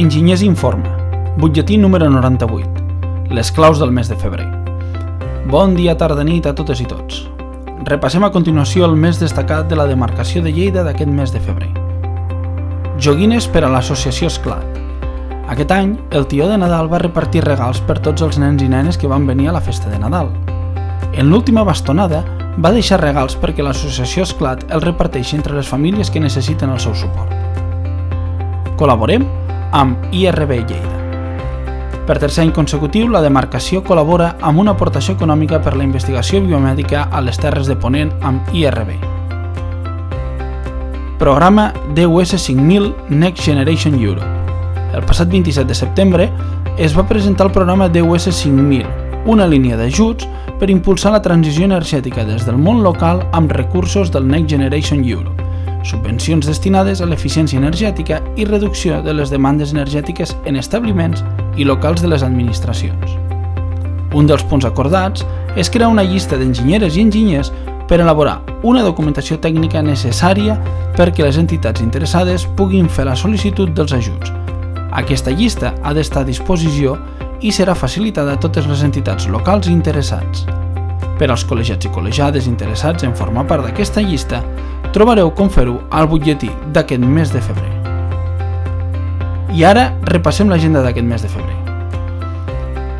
Enginyers Informa, butlletí número 98, les claus del mes de febrer. Bon dia, tarda, nit a totes i tots. Repassem a continuació el més destacat de la demarcació de Lleida d'aquest mes de febrer. Joguines per a l'associació Esclat. Aquest any, el tió de Nadal va repartir regals per tots els nens i nenes que van venir a la festa de Nadal. En l'última bastonada, va deixar regals perquè l'associació Esclat el reparteixi entre les famílies que necessiten el seu suport. Col·laborem amb IRB Lleida. Per tercer any consecutiu, la demarcació col·labora amb una aportació econòmica per la investigació biomèdica a les Terres de Ponent amb IRB. Programa DUS 5000 Next Generation Europe. El passat 27 de setembre es va presentar el programa DUS 5000, una línia d'ajuts per impulsar la transició energètica des del món local amb recursos del Next Generation Europe subvencions destinades a l'eficiència energètica i reducció de les demandes energètiques en establiments i locals de les administracions. Un dels punts acordats és crear una llista d'enginyeres i enginyers per elaborar una documentació tècnica necessària perquè les entitats interessades puguin fer la sol·licitud dels ajuts. Aquesta llista ha d'estar a disposició i serà facilitada a totes les entitats locals interessats. Per als col·legiats i col·legiades interessats en formar part d'aquesta llista, trobareu com fer-ho al butlletí d'aquest mes de febrer. I ara repassem l'agenda d'aquest mes de febrer.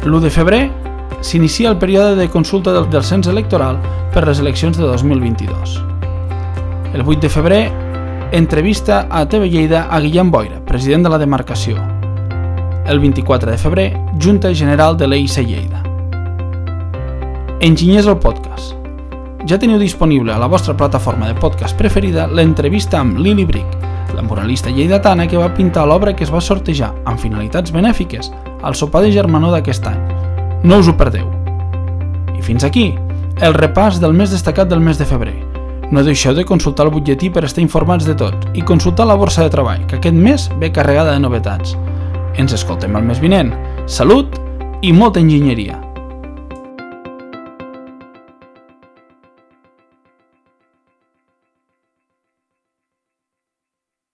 L'1 de febrer s'inicia el període de consulta del, del cens electoral per les eleccions de 2022. El 8 de febrer, entrevista a TV Lleida a Guillem Boira, president de la demarcació. El 24 de febrer, Junta General de l'EIC Lleida. Enginyers al podcast ja teniu disponible a la vostra plataforma de podcast preferida l'entrevista amb Lili Brick, la muralista lleidatana que va pintar l'obra que es va sortejar amb finalitats benèfiques al sopar de germanor d'aquest any. No us ho perdeu. I fins aquí, el repàs del més destacat del mes de febrer. No deixeu de consultar el butlletí per estar informats de tot i consultar la borsa de treball, que aquest mes ve carregada de novetats. Ens escoltem el mes vinent. Salut i molta enginyeria!